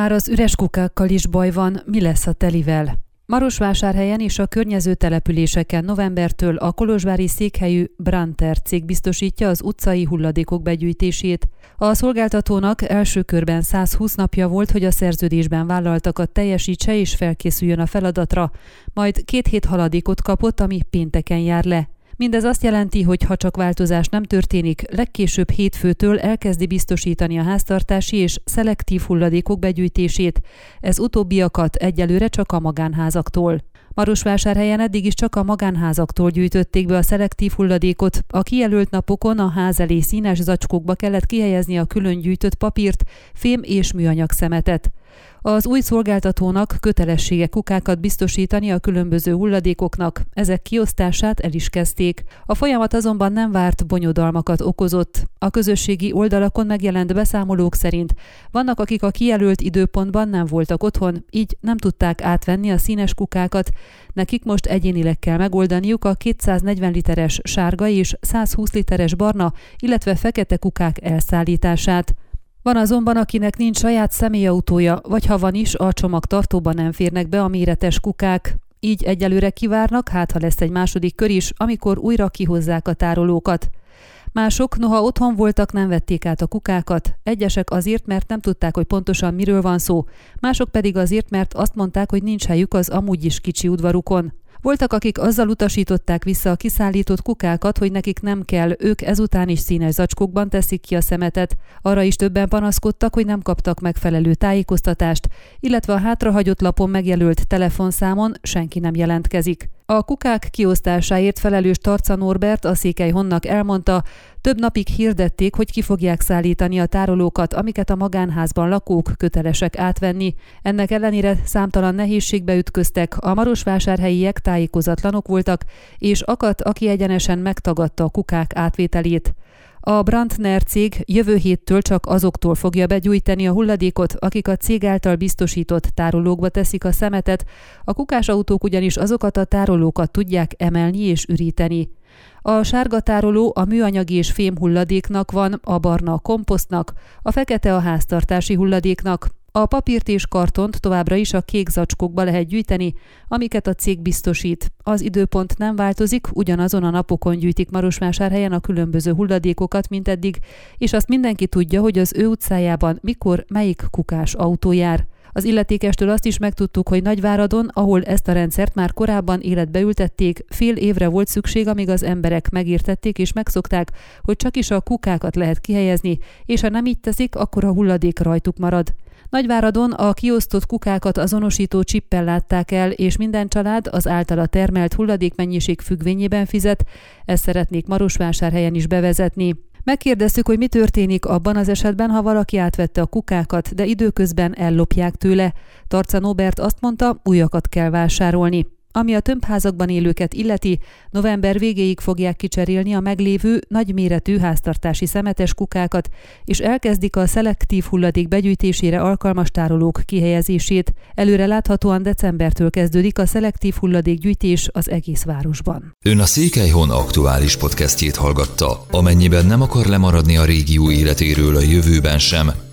Már az üres kukákkal is baj van, mi lesz a telivel? Marosvásárhelyen és a környező településeken novembertől a kolozsvári székhelyű Branter cég biztosítja az utcai hulladékok begyűjtését. A szolgáltatónak első körben 120 napja volt, hogy a szerződésben vállaltakat teljesítse és felkészüljön a feladatra, majd két hét haladékot kapott, ami pénteken jár le. Mindez azt jelenti, hogy ha csak változás nem történik, legkésőbb hétfőtől elkezdi biztosítani a háztartási és szelektív hulladékok begyűjtését, ez utóbbiakat egyelőre csak a magánházaktól. Marosvásárhelyen eddig is csak a magánházaktól gyűjtötték be a szelektív hulladékot. A kijelölt napokon a ház elé színes zacskókba kellett kihelyezni a külön gyűjtött papírt, fém és műanyag szemetet. Az új szolgáltatónak kötelessége kukákat biztosítani a különböző hulladékoknak, ezek kiosztását el is kezdték. A folyamat azonban nem várt bonyodalmakat okozott. A közösségi oldalakon megjelent beszámolók szerint vannak, akik a kijelölt időpontban nem voltak otthon, így nem tudták átvenni a színes kukákat. Nekik most egyénileg kell megoldaniuk a 240 literes sárga és 120 literes barna, illetve fekete kukák elszállítását. Van azonban, akinek nincs saját személyautója, vagy ha van is, a csomagtartóba nem férnek be a méretes kukák. Így egyelőre kivárnak, hát ha lesz egy második kör is, amikor újra kihozzák a tárolókat. Mások, noha otthon voltak, nem vették át a kukákat, egyesek azért, mert nem tudták, hogy pontosan miről van szó, mások pedig azért, mert azt mondták, hogy nincs helyük az amúgy is kicsi udvarukon. Voltak, akik azzal utasították vissza a kiszállított kukákat, hogy nekik nem kell, ők ezután is színes zacskókban teszik ki a szemetet. Arra is többen panaszkodtak, hogy nem kaptak megfelelő tájékoztatást, illetve a hátrahagyott lapon megjelölt telefonszámon senki nem jelentkezik. A kukák kiosztásáért felelős Tarca Norbert a Székely Honnak elmondta, több napig hirdették, hogy ki fogják szállítani a tárolókat, amiket a magánházban lakók kötelesek átvenni. Ennek ellenére számtalan nehézségbe ütköztek, a marosvásárhelyiek tájékozatlanok voltak, és akadt, aki egyenesen megtagadta a kukák átvételét. A Brandner cég jövő héttől csak azoktól fogja begyújtani a hulladékot, akik a cég által biztosított tárolókba teszik a szemetet, a kukásautók ugyanis azokat a tárolókat tudják emelni és üríteni. A sárga tároló a műanyagi és fém hulladéknak van, a barna a komposztnak, a fekete a háztartási hulladéknak, a papírt és kartont továbbra is a kék zacskókba lehet gyűjteni, amiket a cég biztosít. Az időpont nem változik, ugyanazon a napokon gyűjtik Marosvásárhelyen a különböző hulladékokat, mint eddig, és azt mindenki tudja, hogy az ő utcájában mikor melyik kukás autó jár. Az illetékestől azt is megtudtuk, hogy Nagyváradon, ahol ezt a rendszert már korábban életbe ültették, fél évre volt szükség, amíg az emberek megértették és megszokták, hogy csak is a kukákat lehet kihelyezni, és ha nem így teszik, akkor a hulladék rajtuk marad. Nagyváradon a kiosztott kukákat azonosító csippel látták el, és minden család az általa termelt hulladékmennyiség függvényében fizet, ezt szeretnék Marosvásárhelyen is bevezetni. Megkérdeztük, hogy mi történik abban az esetben, ha valaki átvette a kukákat, de időközben ellopják tőle. Tarca Nobert azt mondta, újakat kell vásárolni. Ami a tömbházakban élőket illeti, november végéig fogják kicserélni a meglévő nagyméretű háztartási szemetes kukákat, és elkezdik a szelektív hulladék begyűjtésére alkalmas tárolók kihelyezését. Előre láthatóan decembertől kezdődik a szelektív hulladékgyűjtés az egész városban. Ön a Székelyhon aktuális podcastjét hallgatta. Amennyiben nem akar lemaradni a régió életéről a jövőben sem,